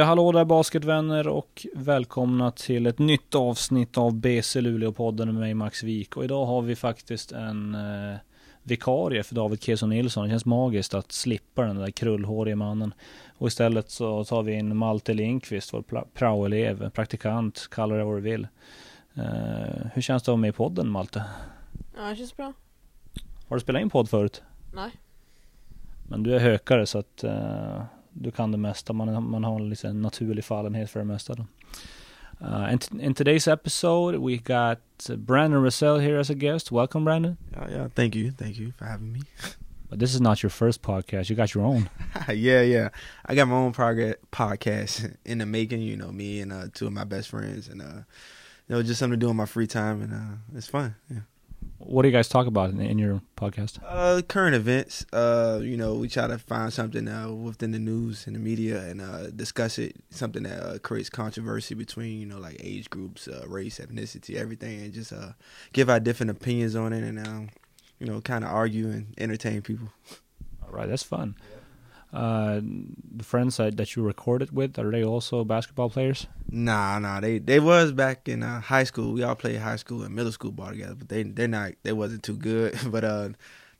Ja, hallå där basketvänner och välkomna till ett nytt avsnitt av BC Luleå-podden med mig Max Wik. Och idag har vi faktiskt en eh, vikarie för David Keso Nilsson. Det känns magiskt att slippa den där krullhåriga mannen. Och istället så tar vi in Malte Lindqvist, vår praoelev, praktikant, kalla det vad du vill. Eh, hur känns det att vara med i podden Malte? Ja, det känns bra. Har du spelat in podd förut? Nej. Men du är hökare så att uh, du kan det mesta. Man, man har liksom en naturlig fallenhet för det mesta. Då. Uh, in, in today's episode, we got Brandon Rozzell here as a guest. Welcome, Brandon. Yeah, yeah. Thank you, thank you for having me. But this is not your first podcast. You got your own. yeah, yeah. I got my own prog- podcast in the making. You know, me and uh, two of my best friends, and uh, you know, just something to do in my free time, and uh, it's fun. Yeah. What do you guys talk about in, in your podcast? Uh, current events. Uh, you know, we try to find something uh, within the news and the media and uh, discuss it. Something that uh, creates controversy between you know like age groups, uh, race, ethnicity, everything, and just uh, give our different opinions on it, and um, you know, kind of argue and entertain people. All right, that's fun. Uh, the friends that, that you recorded with are they also basketball players? Nah, nah, they they was back in uh, high school. We all played high school and middle school ball together, but they they're not they wasn't too good. but uh,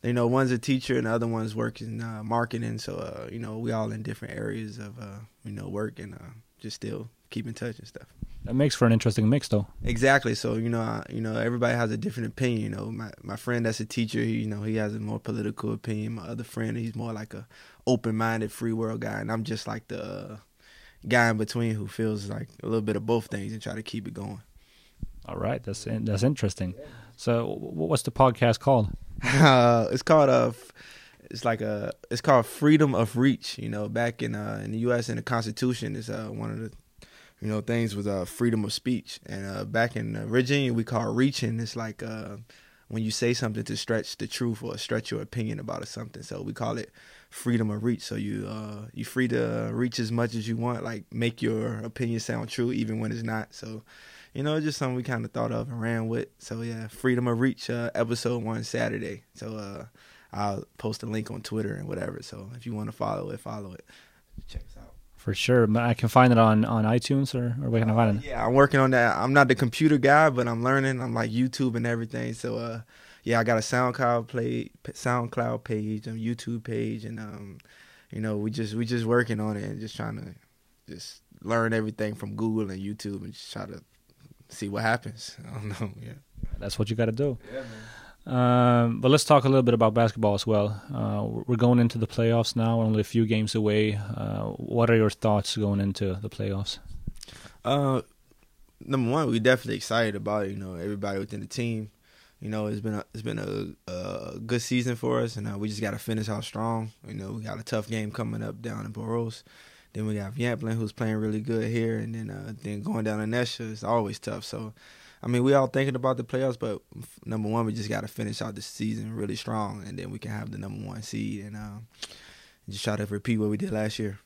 you know, one's a teacher and the other one's working uh, marketing. So uh, you know, we all in different areas of uh, you know work and uh, just still keep in touch and stuff. That makes for an interesting mix, though. Exactly. So you know, I, you know, everybody has a different opinion. You know, my my friend that's a teacher, he, you know, he has a more political opinion. My other friend, he's more like a open-minded, free world guy, and I'm just like the uh, guy in between who feels like a little bit of both things and try to keep it going. All right, that's that's interesting. So, what's the podcast called? Uh, it's called uh, it's like a it's called Freedom of Reach. You know, back in uh, in the U.S. in the Constitution, is uh, one of the you know things was uh, freedom of speech, and uh, back in uh, Virginia we call it reaching. It's like uh, when you say something to stretch the truth or stretch your opinion about something. So we call it freedom of reach. So you uh you free to reach as much as you want, like make your opinion sound true even when it's not. So you know, it's just something we kind of thought of and ran with. So yeah, freedom of reach uh, episode one Saturday. So uh I'll post a link on Twitter and whatever. So if you want to follow it, follow it. Check us out. For sure, I can find it on on iTunes or or where can I find it? Yeah, I'm working on that. I'm not the computer guy, but I'm learning. I'm like YouTube and everything. So uh yeah, I got a SoundCloud play, SoundCloud page, a YouTube page, and um, you know, we just we just working on it and just trying to just learn everything from Google and YouTube and just try to see what happens. I don't know. Yeah, that's what you got to do. Yeah, man. Um, but let's talk a little bit about basketball as well. Uh, we're going into the playoffs now, only a few games away. Uh, what are your thoughts going into the playoffs? Uh, number one, we're definitely excited about it. You know, everybody within the team you know, it's been a, it's been a, a good season for us, and uh, we just got to finish out strong. You know, we got a tough game coming up down in Borås. Then we got Jämtland, who's playing really good here, and then uh, then going down to Nässjö is always tough. So, I mean, we all thinking about the playoffs, but number one, we just got to finish out the season really strong, and then we can have the number one seed and uh, just try to repeat what we did last year.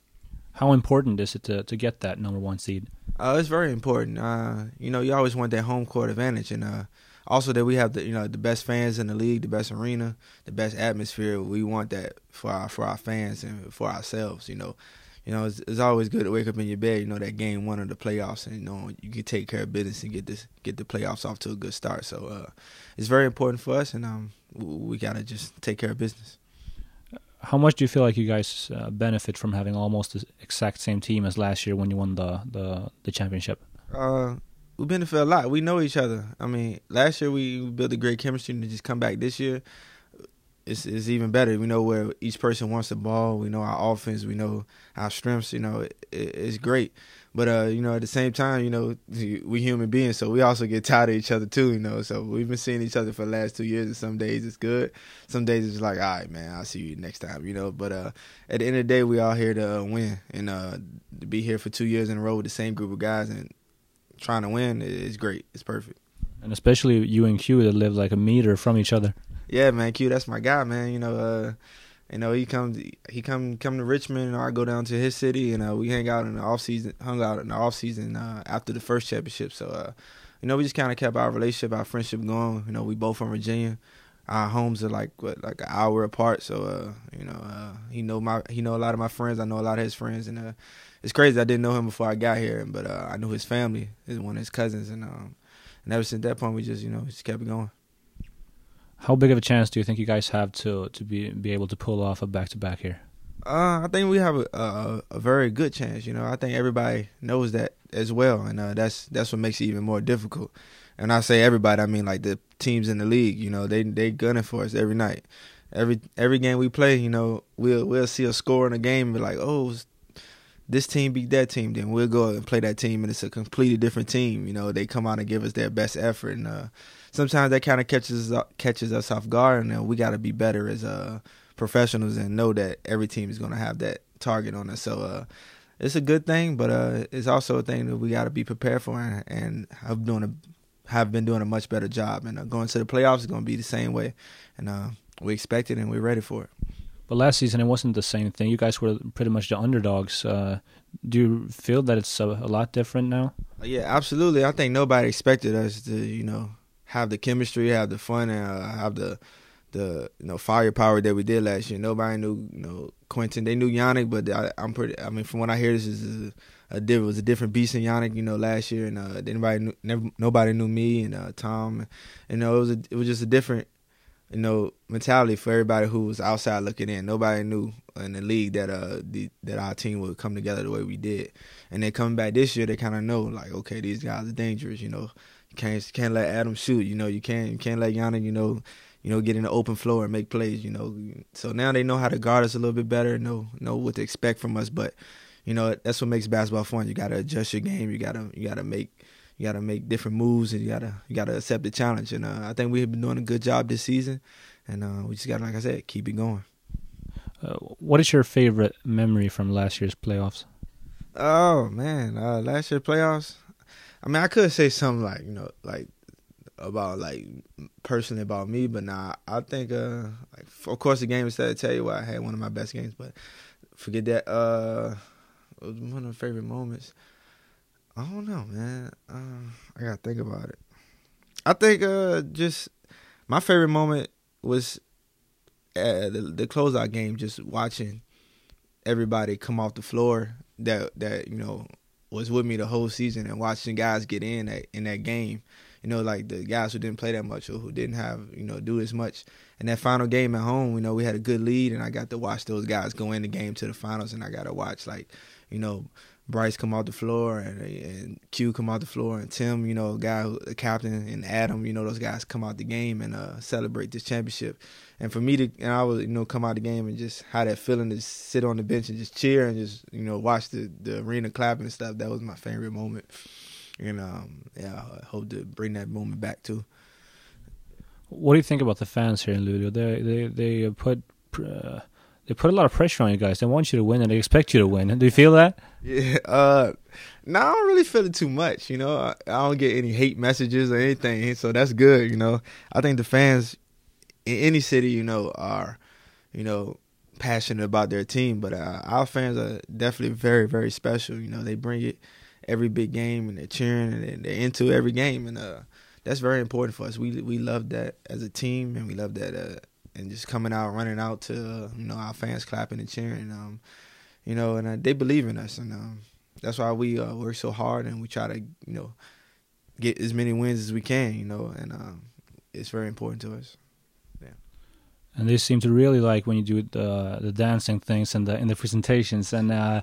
How important is it to to get that number one seed? Uh, it's very important. Uh, you know, you always want that home court advantage, and uh, also that we have the you know the best fans in the league, the best arena, the best atmosphere. We want that for our for our fans and for ourselves. You know, you know it's, it's always good to wake up in your bed. You know that game one of the playoffs, and you know you can take care of business and get this get the playoffs off to a good start. So uh, it's very important for us, and um, we gotta just take care of business. How much do you feel like you guys uh, benefit from having almost the exact same team as last year when you won the the, the championship? Uh, we benefit a lot. We know each other. I mean, last year we built a great chemistry, and to just come back this year, it's, it's even better. We know where each person wants the ball. We know our offense. We know our strengths. You know, it, it, it's great. But uh, you know, at the same time, you know, we human beings, so we also get tired of each other too. You know, so we've been seeing each other for the last two years, and some days it's good, some days it's like, all right, man, I'll see you next time. You know, but uh, at the end of the day, we all here to uh, win and uh, to be here for two years in a row with the same group of guys and trying to win is great. It's perfect. And especially you and Q that live like a meter from each other. Yeah, man, Q, that's my guy, man. You know, uh, you know, he comes, he come, come to Richmond, and I go down to his city, and uh, we hang out in the off season, hung out in the off season uh, after the first championship. So, uh, you know, we just kind of kept our relationship, our friendship going. You know, we both from Virginia. our homes are like what like an hour apart. So uh, you know, uh, he know my he know a lot of my friends. I know a lot of his friends, and uh, it's crazy. I didn't know him before I got here, but uh, I knew his family, is one of his cousins, and um, and ever since that point, we just you know just kept it going. How big of a chance do you think you guys have to to be be able to pull off a back to back here? Uh, I think we have a, a, a very good chance. You know, I think everybody knows that as well, and uh, that's that's what makes it even more difficult. And I say everybody, I mean like the teams in the league. You know, they they gunning for us every night. Every every game we play, you know, we'll we'll see a score in a game and be like, oh, this team beat that team. Then we'll go and play that team, and it's a completely different team. You know, they come out and give us their best effort, and uh, sometimes that kind of catches us, catches us off guard, and uh, we got to be better as uh, professionals and know that every team is going to have that target on us. So uh, it's a good thing, but uh, it's also a thing that we got to be prepared for, and, and have doing a have been doing a much better job. And uh, going to the playoffs is going to be the same way, and we expect it and we're ready for it. But last season it wasn't the same thing. You guys were pretty much the underdogs. Uh, do you feel that it's a, a lot different now? Yeah, absolutely. I think nobody expected us to, you know, have the chemistry, have the fun, and uh, have the the you know firepower that we did last year. Nobody knew you know Quentin. They knew Yannick, but I, am pretty. I mean, from what I hear, this is a, a was a different beast than Yannick. You know, last year, and uh, knew, never, nobody knew me and uh, Tom. You know, it was a, it was just a different you know mentality for everybody who was outside looking in. Nobody knew in the league that uh the, that our team would come together the way we did. And then coming back this year, they kind of know like, okay, these guys are dangerous. You know, you can't can't let Adam shoot. You know, you can't you can't let Yannick. You know you know, get in the open floor and make plays, you know. So now they know how to guard us a little bit better, know know what to expect from us. But, you know, that's what makes basketball fun. You gotta adjust your game. You gotta you gotta make you gotta make different moves and you gotta you gotta accept the challenge. And uh, I think we've been doing a good job this season, and uh, we just gotta, like I said, keep it going. Uh, what is your favorite memory from last year's playoffs? Oh man, uh, last year's playoffs. I mean, I could say something like you know, like about like personally about me, but nah, I think uh like of course the game is to tell you why I had one of my best games, but forget that uh it was one of my favorite moments. I don't know, man. Uh, I gotta think about it. I think uh just my favorite moment was uh, the the closeout game, just watching everybody come off the floor that that you know was with me the whole season and watching guys get in that in that game you know, like the guys who didn't play that much or who didn't have, you know, do as much. And that final game at home, you know, we had a good lead and I got to watch those guys go in the game to the finals and I got to watch like, you know, Bryce come off the floor and, and Q come off the floor and Tim, you know, guy, the captain and Adam, you know, those guys come out the game and uh, celebrate this championship. And for me to, and I was, you know, come out the game and just how that feeling to sit on the bench and just cheer and just, you know, watch the, the arena clapping and stuff. That was my favorite moment and um, yeah, I hope to bring that moment back too. What do you think about the fans here in Luleå? They they they put uh, they put a lot of pressure on you guys. They want you to win and they expect you to win. Do you feel that? Yeah. Uh, no, I don't really feel it too much. You know, I, I don't get any hate messages or anything, so that's good. You know, I think the fans in any city, you know, are you know passionate about their team, but uh, our fans are definitely very very special. You know, they bring it every big game and they're cheering and they're into every game and uh, that's very important for us. We we love that as a team and we love that uh, and just coming out running out to uh, you know our fans clapping and cheering um, you know and uh, they believe in us and um, that's why we uh, work so hard and we try to you know get as many wins as we can you know and um, it's very important to us. Yeah. And they seem to really like when you do the the dancing things and the in the presentations and uh,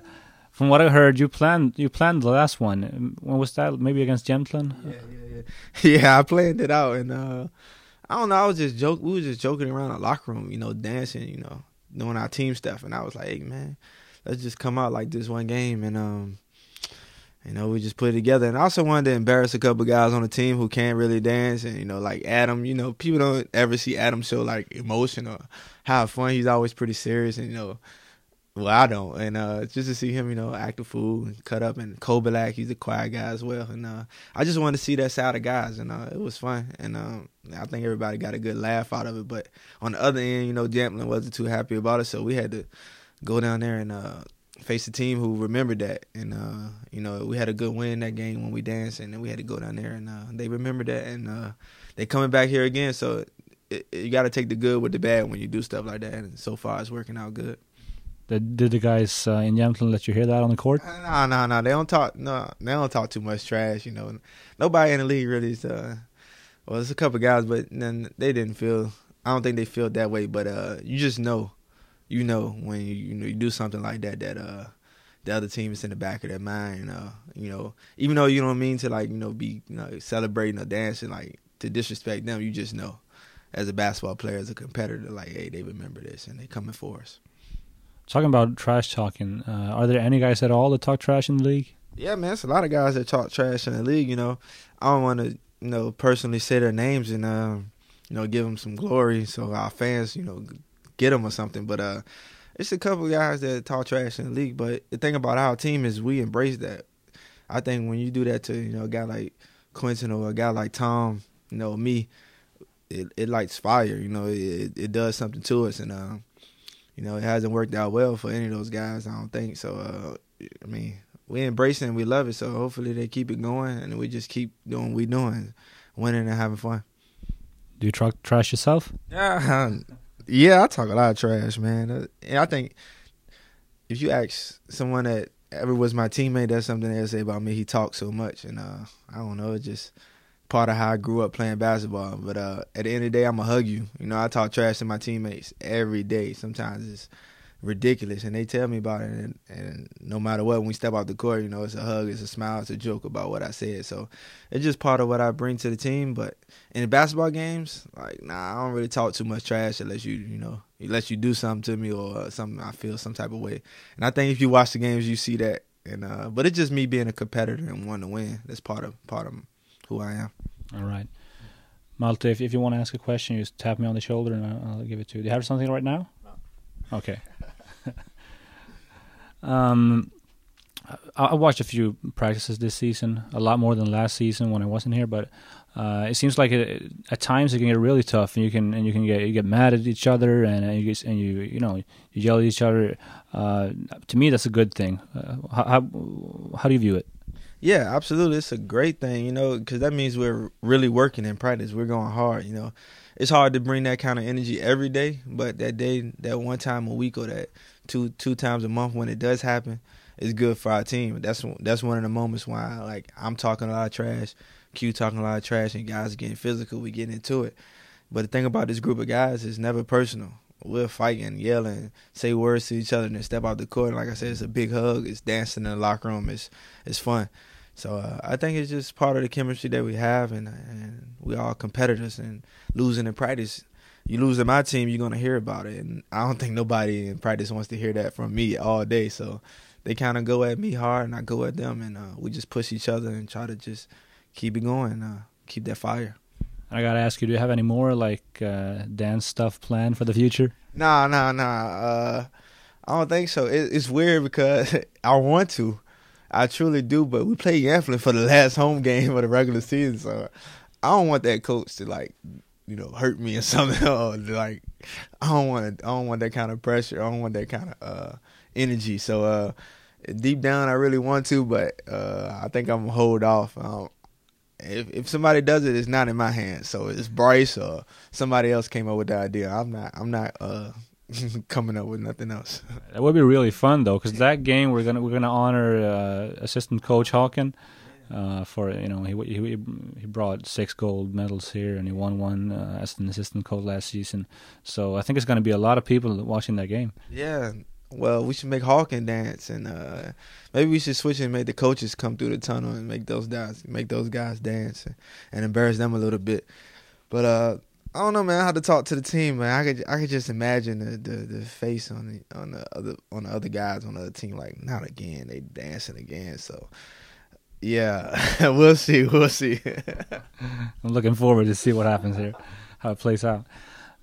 from what I heard, you planned you planned the last one. When was that? Maybe against Jämtland? Yeah, yeah, yeah. Yeah, I planned it out, and uh, I don't know. I was just joke. We were just joking around the locker room, you know, dancing, you know, doing our team stuff, and I was like, hey, man, let's just come out like this one game, and um, you know, we just put it together. And I also wanted to embarrass a couple guys on the team who can't really dance, and you know, like Adam. You know, people don't ever see Adam show like emotion or have fun. He's always pretty serious, and you know well, I don't, and uh, just to see him, you know, act a fool and cut up, and Kobalak, he's a quiet guy as well, and uh, I just wanted to see that side of guys, and uh, it was fun, and um, I think everybody got a good laugh out of it. But on the other end, you know, Jämtland wasn't too happy about it, so we had to go down there and uh, face a team who remembered that, and uh, you know, we had a good win that game when we danced, and then we had to go down there, and uh, they remembered that, and they coming back here again, so it, you got to take the good with the bad when you do stuff like that. And so far, it's working out good. Did, did the guys uh, in Jämtland let you hear that on the court? No, no, no. They don't talk. No, they don't talk too much trash. You know, nobody in the league really is. Uh, well, there's a couple guys, but then they didn't feel. I don't think they feel that way. But uh, you just know, you know when you you know you do something like that that uh the other team is in the back of their mind. Uh, you know, even though you don't mean to like you know be you know, celebrating or dancing like to disrespect them, you just know as a basketball player, as a competitor, like hey, they remember this and they coming for us. Talking about trash talking, uh, are there any guys at all that talk trash in the league? Yeah, man, it's a lot of guys that talk trash in the league. You know, I don't want to you know personally say their names and uh, you know give them some glory so our fans you know get them or something, but uh it's a couple guys that talk trash in the league. But the thing about our team is we embrace that. I think when you do that to you know a guy like Quentin or a guy like Tom, you know me, it it lights fire. You know it it does something to us, and uh, you know it hasn't worked out well for any of those guys. I don't think so. Uh, I mean we embrace it and we love it. So hopefully they keep it going and we just keep doing what we're doing, winning and having fun. Do you talk trash yourself? Yeah, yeah, I talk a lot of trash, man. Uh, and I think if you ask someone that ever was my teammate, that's something they'll say about me. He talks so much, and uh, I don't know, it's just part of how I grew up playing basketball. But uh, at the end of the day, I'm gonna hug you. You know, I talk trash to my teammates every day. Sometimes it's ridiculous, and they tell me about it. And, and, no matter what, when we step out the court, you know, it's a hug, it's a smile, it's a joke about what I said. So it's just part of what I bring to the team. But in the basketball games, like, nah, I don't really talk too much trash unless you, you know, unless you do something to me or something I feel some type of way. And I think if you watch the games, you see that. And uh, but it's just me being a competitor and wanting to win. That's part of part of who I am. All right. Malte, if, if you want to ask a question, you just tap me on the shoulder and I'll, I'll give it to you. Do you have something right now? No. Okay. um, I, I, watched a few practices this season, a lot more than last season when I wasn't here. But uh, it seems like it, at times it can get really tough, and you can and you can get you get mad at each other, and, and you get, and you you know you yell at each other. Uh, to me, that's a good thing. Uh, how, how how do you view it? Yeah, absolutely. It's a great thing, you know, because that means we're really working in practice. We're going hard, you know. It's hard to bring that kind of energy every day, but that day, that one time a week or that two two times a month when it does happen, it's good for our team. That's that's one of the moments why like I'm talking a lot of trash, Q talking a lot of trash, and guys getting physical. We get into it. But the thing about this group of guys is never personal. We're fighting, yelling, say words to each other, and then step out the court. Like I said, it's a big hug. It's dancing in the locker room. It's it's fun. So uh, I think it's just part of the chemistry that we have, and and we all competitors. And losing in practice, you lose in my team, you're gonna hear about it. And I don't think nobody in practice wants to hear that from me all day. So they kind of go at me hard, and I go at them, and uh, we just push each other and try to just keep it going, uh, keep that fire. I gotta ask you, do you have any more like uh, dance stuff planned for the future? Nah, nah, nah. Uh, I don't think so. It, it's weird because I want to. I truly do, but we play Jämtland for the last home game of the regular season, so I don't want that coach to like, you know, hurt me or something. or like, I don't want I don't want that kind of pressure. I don't want that kind of uh, energy. So uh, deep down, I really want to, but uh, I think I'm gonna hold off. Um, if if somebody does it, it's not in my hands. So it's Bryce or somebody else came up with the idea. I'm not. I'm not. Uh, coming up with nothing else. That would be really fun though, because that game we're gonna we're gonna honor uh, assistant coach Håkan. Uh, for you know, he, he he brought six gold medals here, and he won one uh, as an assistant coach last season. So I think it's going to be a lot of people watching that game. Yeah, well, we should make Håkan dance, and uh, maybe we should switch and make the coaches come through the tunnel and make those guys make those guys dance and, and embarrass them a little bit. But uh, I don't know, man. I had to talk to the team, man. I could I could just imagine the, the, the face on the on the other on the other guys on the other team, like not again. They dancing again. So yeah, we'll see. We'll see. I'm looking forward to see what happens here, how it plays out.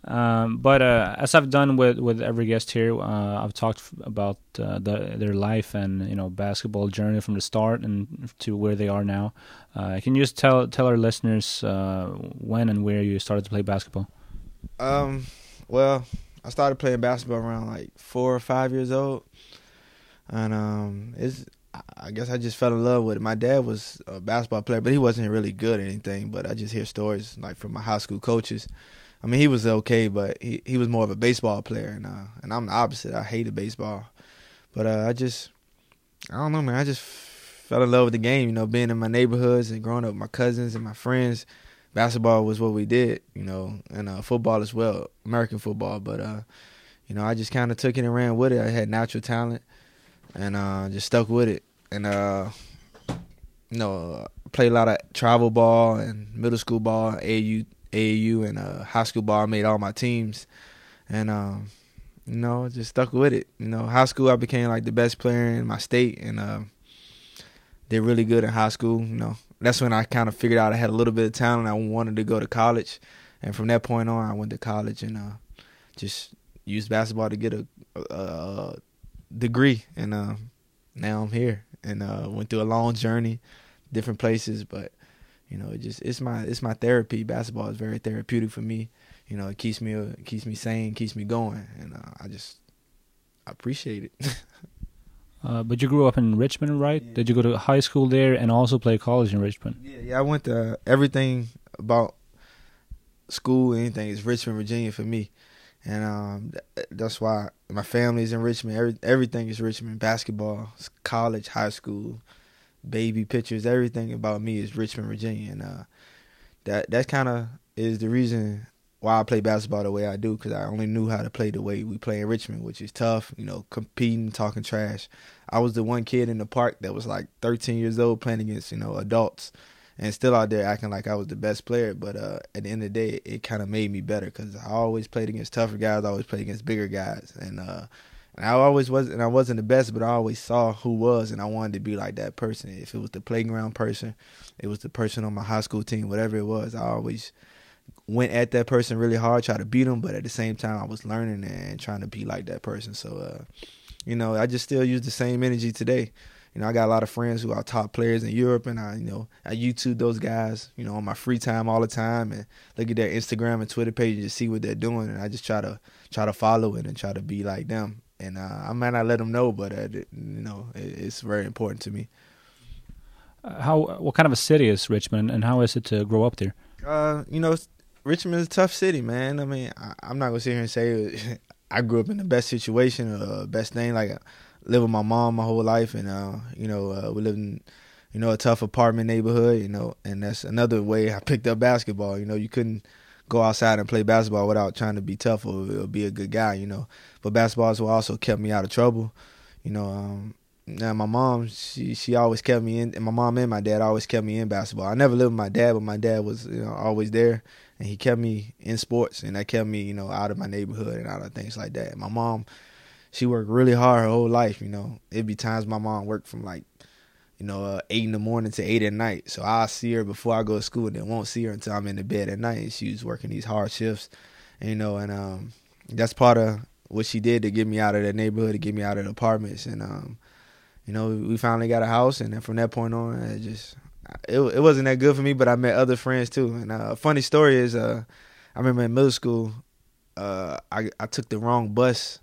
Um, but uh, as I've done with, with every guest here, uh, I've talked about uh, the, their life and you know basketball journey from the start and to where they are now. Uh, can you just tell tell our listeners uh, when and where you started to play basketball? Um, well, I started playing basketball around like four or five years old, and um, it's I guess I just fell in love with it. My dad was a basketball player, but he wasn't really good at anything. But I just hear stories like from my high school coaches I mean, he was okay, but he he was more of a baseball player, and uh, and I'm the opposite. I hated baseball, but uh, I just I don't know, man. I just fell in love with the game. You know, being in my neighborhoods and growing up with my cousins and my friends. Basketball was what we did, you know, and uh, football as well, American football. But uh, you know, I just kind of took it and ran with it. I had natural talent, and uh, just stuck with it. And uh, you know, played a lot of travel ball and middle school ball, AAU, AAU, and uh, high school ball. I made all my teams, and um, you know, just stuck with it. You know, high school I became like the best player in my state, and uh, did really good in high school. You know, that's when I kind of figured out I had a little bit of talent. I wanted to go to college, and from that point on, I went to college and uh, just used basketball to get a, a, a degree, and uh, now I'm here and uh, went through a long journey, different places, but you know, it just it's my it's my therapy. Basketball is very therapeutic for me. You know, it keeps me it keeps me sane, keeps me going, and uh, I just I appreciate it. uh, but you grew up in Richmond, right? Yeah. Did you go to high school there and also play college in Richmond? Yeah, yeah. I went to uh, everything about school, anything is Richmond, Virginia for me and um, that's why my family's in Richmond. Every, everything is Richmond. Basketball, college, high school, baby pictures, everything about me is Richmond, Virginia, and uh, that that kind of is the reason why I play basketball the way I do because I only knew how to play the way we play in Richmond, which is tough. You know, competing, talking trash. I was the one kid in the park that was like 13 years old playing against you know adults and still out there acting like I was the best player. But uh, at the end of the day, it kind of made me better because I always played against tougher guys. I always played against bigger guys, and uh, and I always was, and I wasn't the best, but I always saw who was, and I wanted to be like that person. If it was the playground person, it was the person on my high school team, whatever it was, I always went at that person really hard, try to beat them, but at the same time, I was learning and trying to be like that person. So, uh, you know, I just still use the same energy today you know, I got a lot of friends who are top players in Europe, and I, you know, I YouTube those guys, you know, on my free time all the time, and look at their Instagram and Twitter pages to see what they're doing, and I just try to try to follow it and try to be like them. And uh, I might not let them know, but uh, you know, it, it's very important to me. Uh, how? What kind of a city is Richmond, and how is it to grow up there? Uh, you know, Richmond is a tough city, man. I mean, I, am not gonna sit here and say I grew up in the best situation or best thing. Like lived with my mom my whole life, and uh, you know, uh, we lived in you know a tough apartment neighborhood, you know, and that's another way I picked up basketball. You know, you couldn't go outside and play basketball without trying to be tough or, or be a good guy, you know. But basketball is what also kept me out of trouble, you know. Um, now my mom, she she always kept me in. And my mom and my dad always kept me in basketball. I never lived with my dad, but my dad was you know always there, and he kept me in sports, and that kept me you know out of my neighborhood and out of things like that. My mom, she worked really hard her whole life. You know, it'd be times my mom worked from like, you know, uh, eight in the morning to eight at night. So I'll see her before I go to school, and then won't see her until I'm in the bed at night. And she was working these hard shifts, you know, and um, that's part of what she did to get me out of that neighborhood, to get me out of the apartments, and um, you know, we finally got a house, and then from that point on, it just it it wasn't that good for me. But I met other friends too. And uh, a funny story is, uh, I remember in middle school, uh, I I took the wrong bus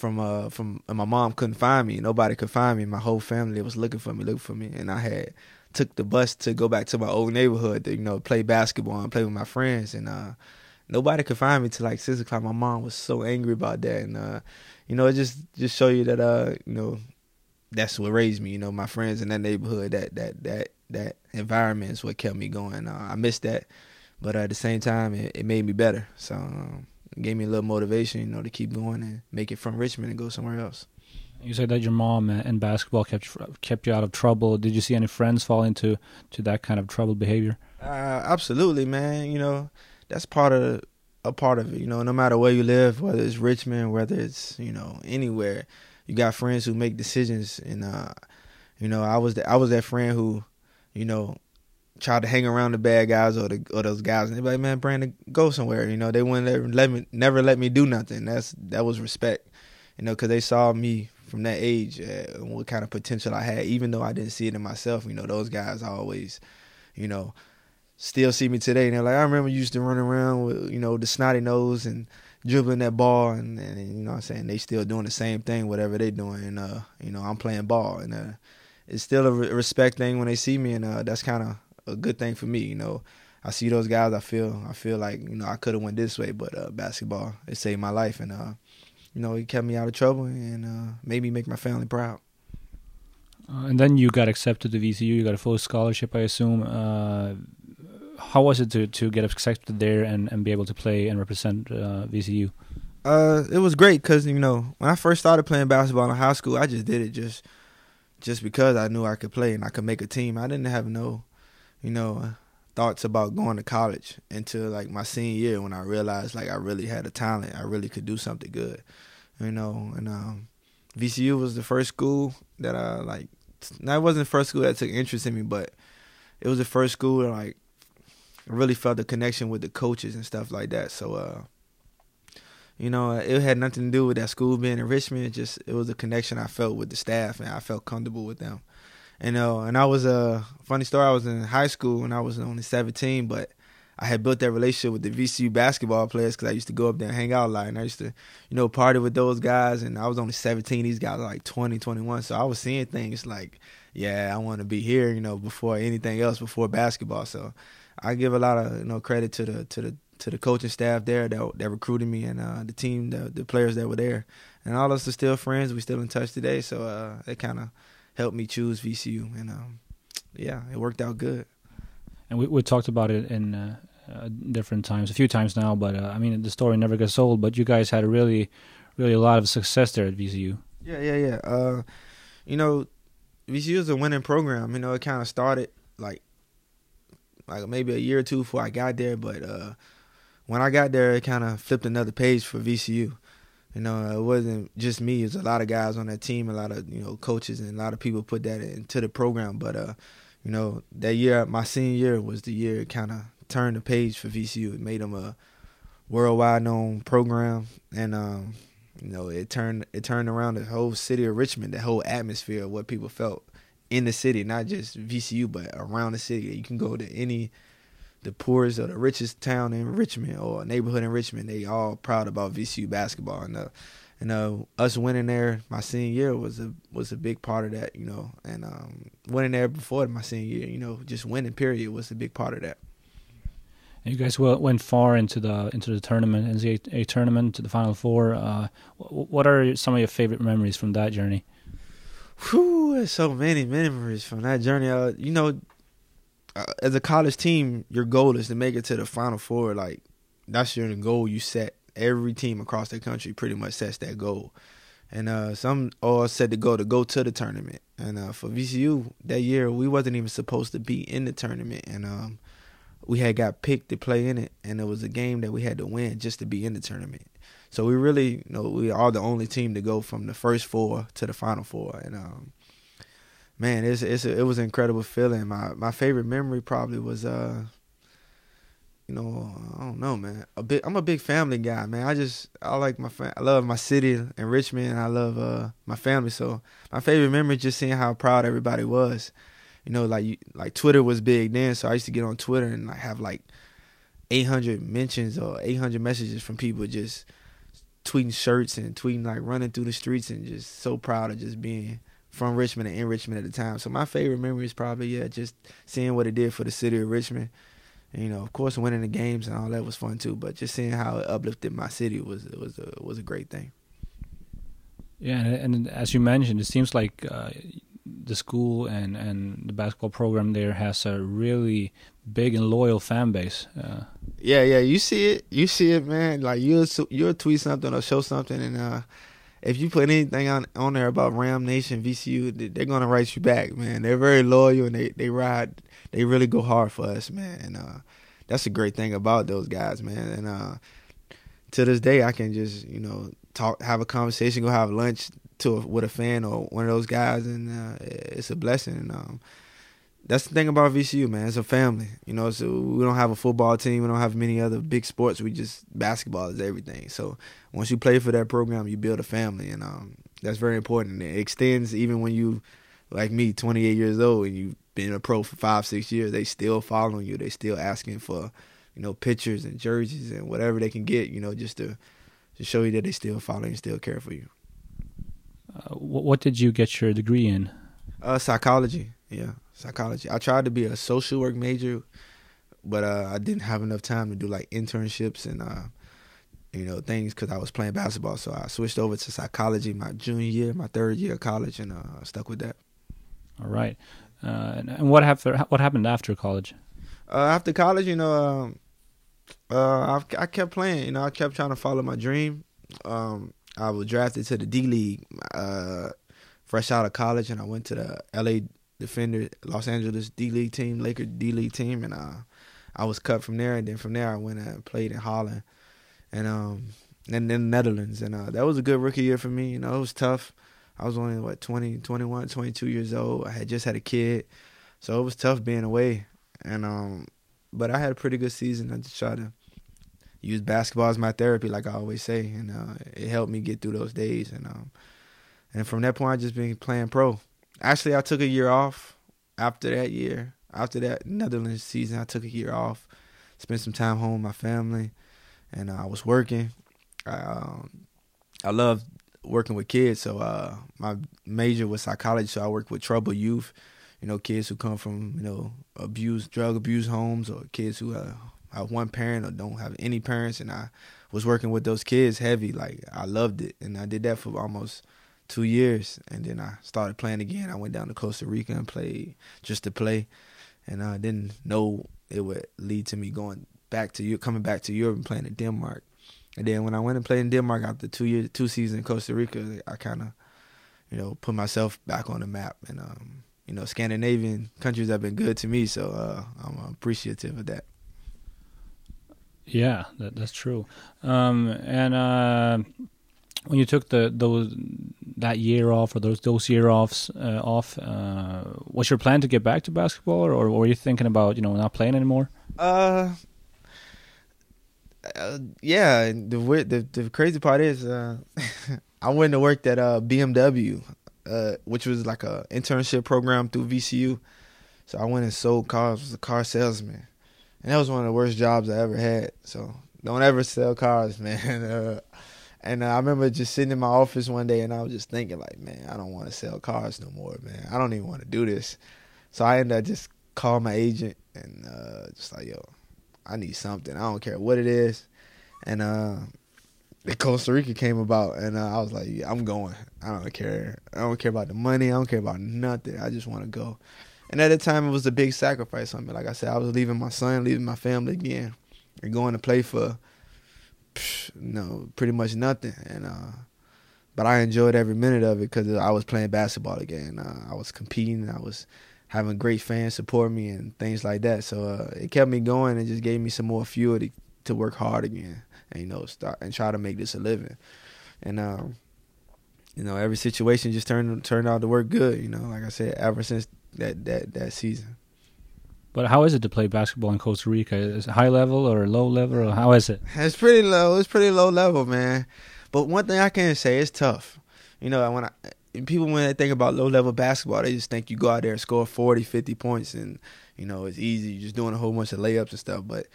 from uh from my mom couldn't find me. Nobody could find me. My whole family was looking for me, looking for me, and I had took the bus to go back to my old neighborhood to you know play basketball and play with my friends, and uh, nobody could find me till like six o'clock. My mom was so angry about that, and uh, you know it just just show you that uh you know that's what raised me. You know my friends in that neighborhood, that that that that environment is what kept me going. Uh, I missed that, but at the same time it, it made me better. So. Um, gave me a little motivation, you know, to keep going and make it from Richmond and go somewhere else. You said that your mom and basketball kept kept you out of trouble. Did you see any friends fall into to that kind of troubled behavior? Uh, absolutely, man. You know, that's part of a part of it. You know, no matter where you live, whether it's Richmond, whether it's you know anywhere, you got friends who make decisions. And uh, you know, I was the, I was that friend who, you know, tried to hang around the bad guys or the or those guys, and they be like, "Man, Brandon, go somewhere." You know, they wouldn't let me never let me do nothing. That's that was respect, you know, because they saw me from that age uh, and what kind of potential I had, even though I didn't see it in myself. You know, those guys always, you know, still see me today, and they're like, "I remember you used to run around with you know the snotty nose and." dribbling that ball and, and, you know what I'm saying they still doing the same thing whatever they doing and uh you know I'm playing ball and uh it's still a respect thing when they see me and uh that's kind of a good thing for me. You know, I see those guys, I feel I feel like you know I could have went this way, but uh, basketball it saved my life, and uh, you know it kept me out of trouble and uh, made me make my family proud. Uh, and then you got accepted to VCU. You got a full scholarship, I assume. Uh, how was it to, to get accepted there and, and be able to play and represent uh, VCU? Uh, it was great because you know when I first started playing basketball in high school, I just did it just just because I knew I could play and I could make a team. I didn't have no, you know, thoughts about going to college until like my senior year when I realized like I really had a talent. I really could do something good, you know. And um, VCU was the first school that I like. That wasn't the first school that took interest in me, but it was the first school that like I really felt the connection with the coaches and stuff like that. So, uh, you know, it had nothing to do with that school being in Richmond. It just it was a connection I felt with the staff, and I felt comfortable with them. And uh, and I was a uh, funny story. I was in high school when I was only seventeen, but I had built that relationship with the VCU basketball players because I used to go up there and hang out a lot, and I used to, you know, party with those guys. And I was only 17; these guys were like 20, 21. So I was seeing things like, yeah, I want to be here, you know, before anything else, before basketball. So I give a lot of you know credit to the to the to the coaching staff there that that recruited me and uh, the team, the the players that were there, and all of us are still friends. We're still in touch today, so uh, it kind of helped me choose VCU, and um, yeah, it worked out good. And we we talked about it in uh, uh different times, a few times now, but uh, I mean the story never gets old. But you guys had a really, really a lot of success there at VCU. Yeah, yeah, yeah. Uh, you know, VCU is a winning program. You know, it kind of started like like maybe a year or two before I got there. But uh, when I got there, it kind of flipped another page for VCU. You know, it wasn't just me. It was a lot of guys on that team, a lot of you know coaches, and a lot of people put that into the program. But uh, you know, that year, my senior year was the year it kind of turned the page for VCU. It made them a worldwide known program, and um, you know, it turned it turned around the whole city of Richmond, the whole atmosphere of what people felt in the city, not just VCU, but around the city. You can go to any the poorest or the richest town in Richmond or neighborhood in Richmond. They all proud about VCU basketball, and uh, and uh, us winning there my senior year was a was a big part of that, you know. And um, winning there before my senior year, you know, just winning period was a big part of that. And you guys went far into the into the tournament, NCAA tournament, to the Final Four. Uh, what are some of your favorite memories from that journey? Whew, so many memories from that journey. Uh, you know, as a college team, your goal is to make it to the Final Four. Like that's your goal you set. Every team across the country pretty much sets that goal. And uh, some all set the goal to go to the tournament. And uh, for VCU that year, we wasn't even supposed to be in the tournament, and um, we had got picked to play in it, and it was a game that we had to win just to be in the tournament. So we really, you know, we are the only team to go from the first four to the final four, and um, man, it's it's a, it was an incredible feeling. My my favorite memory probably was uh, you know, I don't know, man. A big, I'm a big family guy, man. I just I like my I love my city in Richmond. I love uh my family. So my favorite memory is just seeing how proud everybody was. You know, like like Twitter was big then, so I used to get on Twitter and like have like 800 mentions or 800 messages from people just tweeting shirts and tweeting like running through the streets and just so proud of just being from Richmond and in Richmond at the time. So my favorite memory is probably yeah, just seeing what it did for the city of Richmond. And, you know, of course, winning the games and all that was fun too. But just seeing how it uplifted my city was was a, was a great thing. Yeah, and, and as you mentioned, it seems like uh, the school and and the basketball program there has a really big and loyal fan base. Uh, yeah, yeah, you see it, you see it, man. Like you'll you'll tweet something or show something, and uh, if you put anything on on there about Ram Nation, VCU, they're gonna write you back, man. They're very loyal and they they ride, they really go hard for us, man. And uh, that's a great thing about those guys, man. And uh, to this day, I can just you know talk, have a conversation, go have lunch to a, with a fan or one of those guys, and uh, it's a blessing. And, um, that's the thing about VCU, man. It's a family. You know, so we don't have a football team. We don't have many other big sports. We just basketball is everything. So once you play for that program, you build a family, and um, that's very important. It extends even when you, like me, 28 years old, and you've been a pro for five, six years. They still following you. They still asking for, you know, pictures and jerseys and whatever they can get. You know, just to to show you that they still follow and still care for you. Uh, what did you get your degree in? Uh, psychology. Yeah, psychology. I tried to be a social work major but uh, I didn't have enough time to do like internships and uh, you know things because I was playing basketball. So I switched over to psychology my junior year, my third year of college, and uh, stuck with that. All right. Uh, and, and what happened? What happened after college? Uh, after college, you know, um, uh, I, I kept playing. You know, I kept trying to follow my dream. Um, I was drafted to the D League uh, fresh out of college, and I went to the LA D-Fender, Los Angeles D League team, Laker D League team, and uh, I was cut from there. And then from there, I went and played in Holland, and um, and then Netherlands, and uh, that was a good rookie year for me. You know, it was tough. I was only what 20, 21, 22 years old. I had just had a kid, so it was tough being away. And um, but I had a pretty good season. I just tried to use basketball as my therapy, like I always say, and uh, it helped me get through those days. And um, and from that point, I just been playing pro. Actually, I took a year off after that year. After that Netherlands season, I took a year off, spent some time home with my family, and uh, I was working. I, um, I love working with kids, so uh, my major was psychology. So I worked with troubled youth, you know, kids who come from you know abuse, drug abuse homes, or kids who uh, have one parent or don't have any parents. And I was working with those kids heavy. Like I loved it, and I did that for almost two years, and then I started playing again. I went down to Costa Rica and played just to play, and I didn't know it would lead to me going back to you coming back to Europe and playing in Denmark. And then when I went and played in Denmark after two years, two seasons in Costa Rica, I kind of, you know, put myself back on the map. And um, you know, Scandinavian countries have been good to me, so uh, I'm appreciative of that. Yeah, that, that's true. Um, and uh, when you took the those that year off or those those year offs uh, off, uh, was your plan to get back to basketball, or, or were you thinking about you know not playing anymore? Uh, uh yeah. The the the crazy part is, uh, I went to work at uh, BMW, uh, which was like a internship program through VCU. So I went and sold cars. Was a car salesman, and that was one of the worst jobs I ever had. So don't ever sell cars, man. Uh, and I remember just sitting in my office one day and I was just thinking, like, man, I don't want to sell cars no more, man. I don't even want to do this. So I ended up just calling my agent and uh, just like, yo, I need something. I don't care what it is. And uh, the Costa Rica came about, and uh, I was like, yeah, I'm going. I don't care. I don't care about the money. I don't care about nothing. I just want to go. And at the time, it was a big sacrifice on me. Like I said, I was leaving my son, leaving my family again, and going to play for no, pretty much nothing. And uh, but I enjoyed every minute of it because I was playing basketball again. Uh, I was competing. I was having great fans support me and things like that. So uh, it kept me going and just gave me some more fuel to, to work hard again and you know start and try to make this a living. And um, you know every situation just turned turned out to work good. You know, like I said, ever since that that that season. But how is it to play basketball in Costa Rica? Is it high level or low level, or how is it? It's pretty low. It's pretty low level, man. But one thing I can say, it's tough. You know, when I people when they think about low level basketball, they just think you go out there and score 40, 50 points, and you know it's easy. You're just doing a whole bunch of layups and stuff. But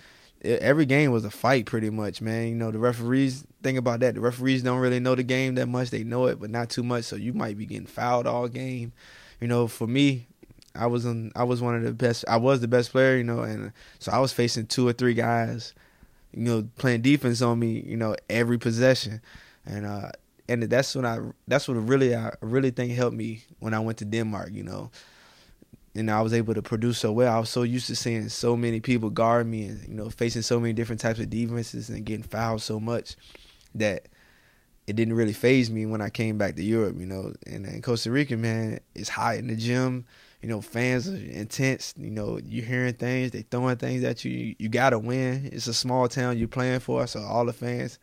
it, every game was a fight, pretty much, man. You know, the referees think about that. The referees don't really know the game that much. They know it, but not too much. So you might be getting fouled all game. You know, for me, I was in, I was one of the best. I was the best player, you know, and so I was facing two or three guys, you know, playing defense on me, you know, every possession, and uh, and that's when I that's what really I really think helped me when I went to Denmark, you know, and I was able to produce so well. I was so used to seeing so many people guard me, and you know, facing so many different types of defenses and getting fouled so much that it didn't really phase me when I came back to Europe, you know. And in Costa Rica, man, it's hot in the gym you know, fans are intense. You know, you're hearing things, they throwing things at you. You, got to win. It's a small town you're playing for, so all the fans,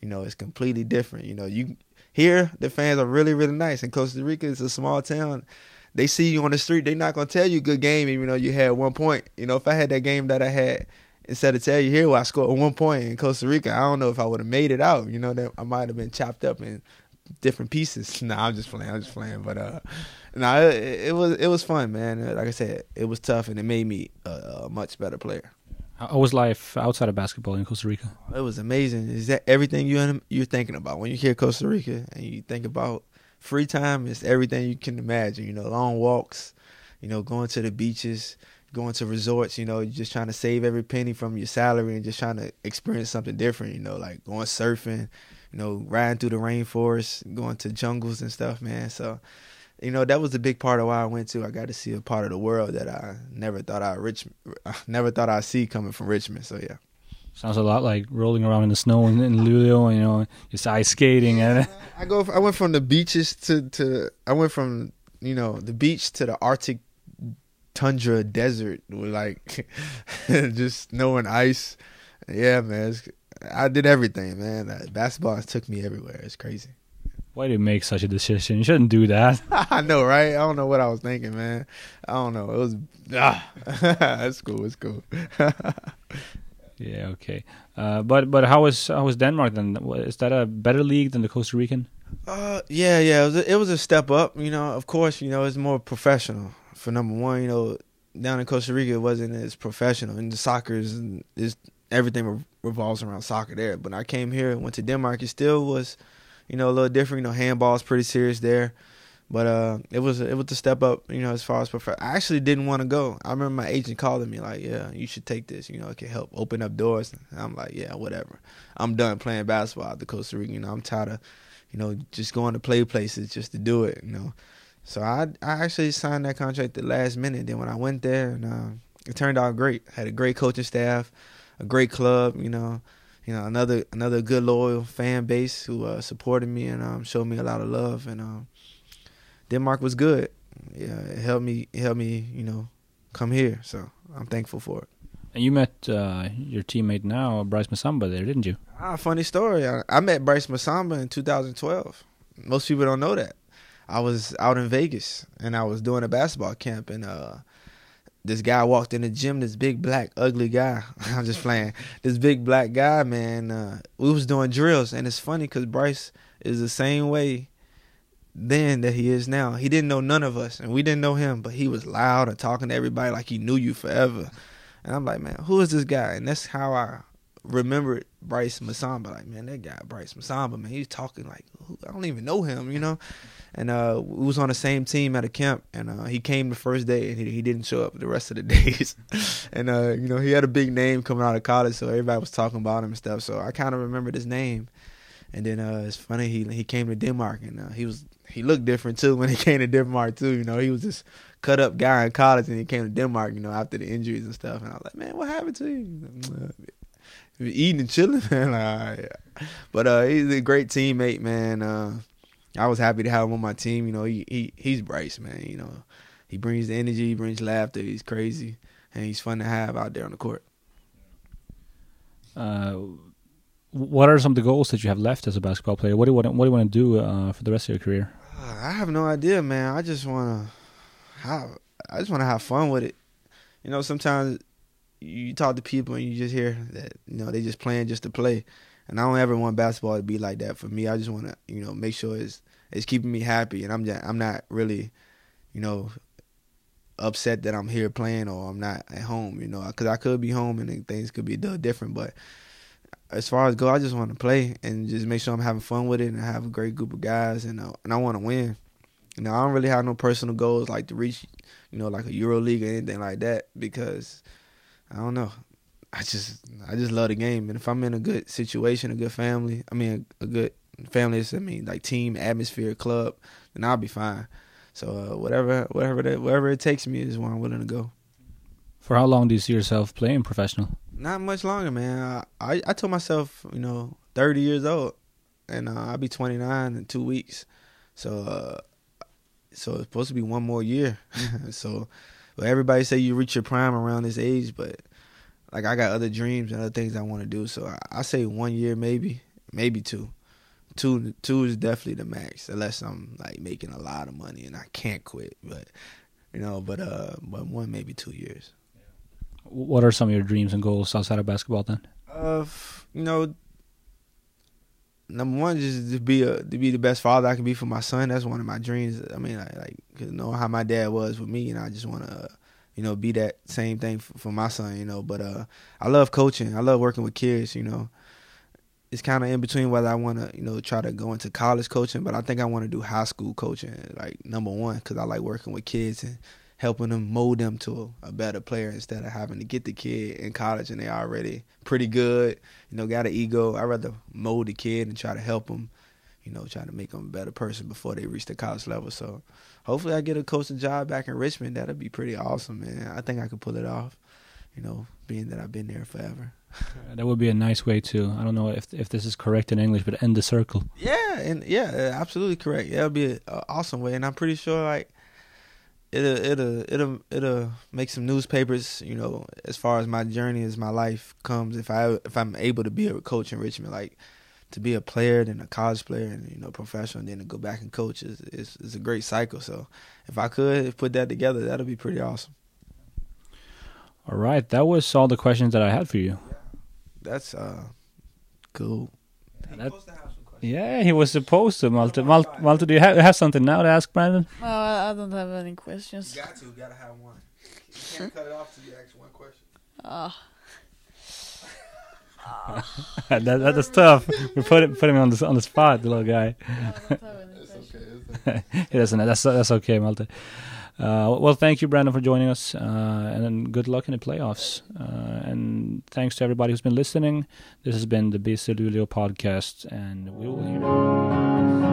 you know, it's completely different. You know, you here the fans are really really nice. In Costa Rica, it's a small town. They see you on the street, they're not gonna tell you good game, even though you had one point. You know, if I had that game that I had, instead of tell you here, well, I scored one point in Costa Rica, I don't know if I would have made it out. You know, that I might have been chopped up in different pieces. nah, I'm just playing. I'm just playing. But uh, nah, it, it, was it was fun, man. Like I said, it was tough, and it made me a, a, much better player. How was life outside of basketball in Costa Rica? It was amazing. Is that everything you you're thinking about when you hear Costa Rica and you think about free time? It's everything you can imagine. You know, long walks. You know, going to the beaches. going to resorts, you know, just trying to save every penny from your salary and just trying to experience something different, you know, like going surfing, you know, riding through the rainforest, going to jungles and stuff, man. So, you know, that was a big part of why I went to. I got to see a part of the world that I never thought I rich, never thought I'd see coming from Richmond. So yeah. Sounds a lot like rolling around in the snow in, in you know, just ice skating and. I go. I went from the beaches to to. I went from you know the beach to the Arctic tundra desert with like just snow and ice. Yeah, man. I did everything, man. Basketball took me everywhere. It's crazy. Why did you make such a decision? You shouldn't do that. I know, right? I don't know what I was thinking, man. I don't know. It was ah, that's cool. It's cool. yeah. Okay. Uh, but but how was how was Denmark then? Is that a better league than the Costa Rican? Uh, yeah, yeah. It was a, it was a step up. You know, of course, you know it's more professional. For number one, you know, down in Costa Rica, it wasn't as professional, and the soccer is, is everything revolves around soccer there. But I came here, went to Denmark. It still was, you know, a little different. You know, handball is pretty serious there. But uh, it was it was a step up, you know, as far as prefer. I actually didn't want to go. I remember my agent calling me like, "Yeah, you should take this. You know, it can help open up doors." And I'm like, "Yeah, whatever. I'm done playing basketball at the Costa Rica. You know, I'm tired of, you know, just going to play places just to do it. You know." So I I actually signed that contract the last minute. Then when I went there, and uh, it turned out great. Had a great coaching staff, a great club. You know, you know another another good loyal fan base who uh, supported me and um, showed me a lot of love. And um, Denmark was good. Yeah, it helped me. It helped me, you know, come here. So I'm thankful for it. And you met uh, your teammate now, Brice Massamba, there, didn't you? Ah, funny story. I, I met Brice Massamba in 2012. Most people don't know that. I was out in Vegas and I was doing a basketball camp and uh, this guy walked in the gym. This big black ugly guy. I'm just playing. this big black guy, man. Uh, we was doing drills and it's funny because Brice is the same way then that he is now. He didn't know none of us, and we didn't know him, but he was loud and talking to everybody like he knew you forever. And I'm like, man, who is this guy? And that's how I remembered Brice Massamba. Like, man, that guy Brice Massamba, man, he's talking like I don't even know him, you know. And uh, we was on the same team at a camp, and uh, he came the first day, and he, he didn't show up the rest of the days. and uh, you know, he had a big name coming out of college, so everybody was talking about him and stuff. So I kind of remembered his name. And then uh, it's funny he he came to Denmark and uh, he was he looked different too when he came to Denmark too. You know, he was this cut up guy in college and he came to Denmark. You know, after the injuries and stuff. And I was like, man, what happened to you? Eating and chilling, man. But uh, he's a great teammate, man. Uh, I was happy to have him on my team. You know, he he he's Brice, man. You know, he brings the energy, he brings laughter. He's crazy, and he's fun to have out there on the court. Uh what are some of the goals that you have left as a basketball player? What do you want? What do you want to do uh, for the rest of your career? I have no idea, man. I just want to have. I just want to have fun with it. You know, sometimes you talk to people and you just hear that you know they just playing just to play, and I don't ever want basketball to be like that for me. I just want to you know make sure it's it's keeping me happy, and I'm just, I'm not really, you know, upset that I'm here playing or I'm not at home. You know, because I could be home and things could be different, but as far as go, I just want to play and just make sure I'm having fun with it and have a great group of guys and uh, and I want to win. You know, I don't really have no personal goals like to reach, you know, like a Euro League or anything like that because I don't know. I just I just love the game, and if I'm in a good situation, a good family, I mean a, a good family, I mean like team atmosphere, club, then I'll be fine. So uh, whatever whatever that wherever it takes me is where I'm willing to go. For how long do you see yourself playing professional? Not much longer, man. I I, I told myself, you know, 30 years old, and uh, I'll be 29 in two weeks. So, uh, so it's supposed to be one more year. so, well, everybody say you reach your prime around this age, but like I got other dreams and other things I want to do. So I, I say one year, maybe, maybe two. Two, two is definitely the max, unless I'm like making a lot of money and I can't quit. But you know, but uh, but one maybe two years. What are some of your dreams and goals outside of basketball then? Uh, you know, number one just to be a to be the best father I can be for my son. That's one of my dreams. I mean, I, like cause know how my dad was with me, and I just want to, you know, be that same thing for, for, my son. You know, but uh, I love coaching. I love working with kids. You know, it's kind of in between whether I want to, you know, try to go into college coaching, but I think I want to do high school coaching, like number one, because I like working with kids and helping them mold them to a, a better player instead of having to get the kid in college and they already pretty good, you know, got an ego. I'd rather mold the kid and try to help them, you know, try to make them a better person before they reach the college level. So hopefully I get a coaching job back in Richmond. That'd be pretty awesome, man. I think I could pull it off, you know, being that I've been there forever. that would be a nice way to. I don't know if if this is correct in English, but end the circle. Yeah, and yeah, uh, absolutely correct. Yeah, it'd be an awesome way, and I'm pretty sure like it'll it'll it'll it'll make some newspapers. You know, as far as my journey as my life comes, if I if I'm able to be a coach in Richmond, like to be a player, then a college player, and you know, professional, and then to go back and coach is is, is a great cycle. So if I could put that together, that'll be pretty awesome. All right, that was all the questions that I had for you. That's uh cool. That, yeah, he was supposed to. Malte, Malte, Malte do you have, have something now to ask Brandon? No, I don't have any questions. You got to, you gotta have one. You can't cut it off till you ask one question. Ah. that, that, that's tough. We put it, put him on the on the spot, the little guy. I don't have any It's okay. It's okay. he doesn't. That's that's okay, Malte. Uh, well, thank you, Brandon, for joining us, uh, and then good luck in the playoffs. Uh, and thanks to everybody who's been listening. This has been the BC Luleå podcast, and we will hear.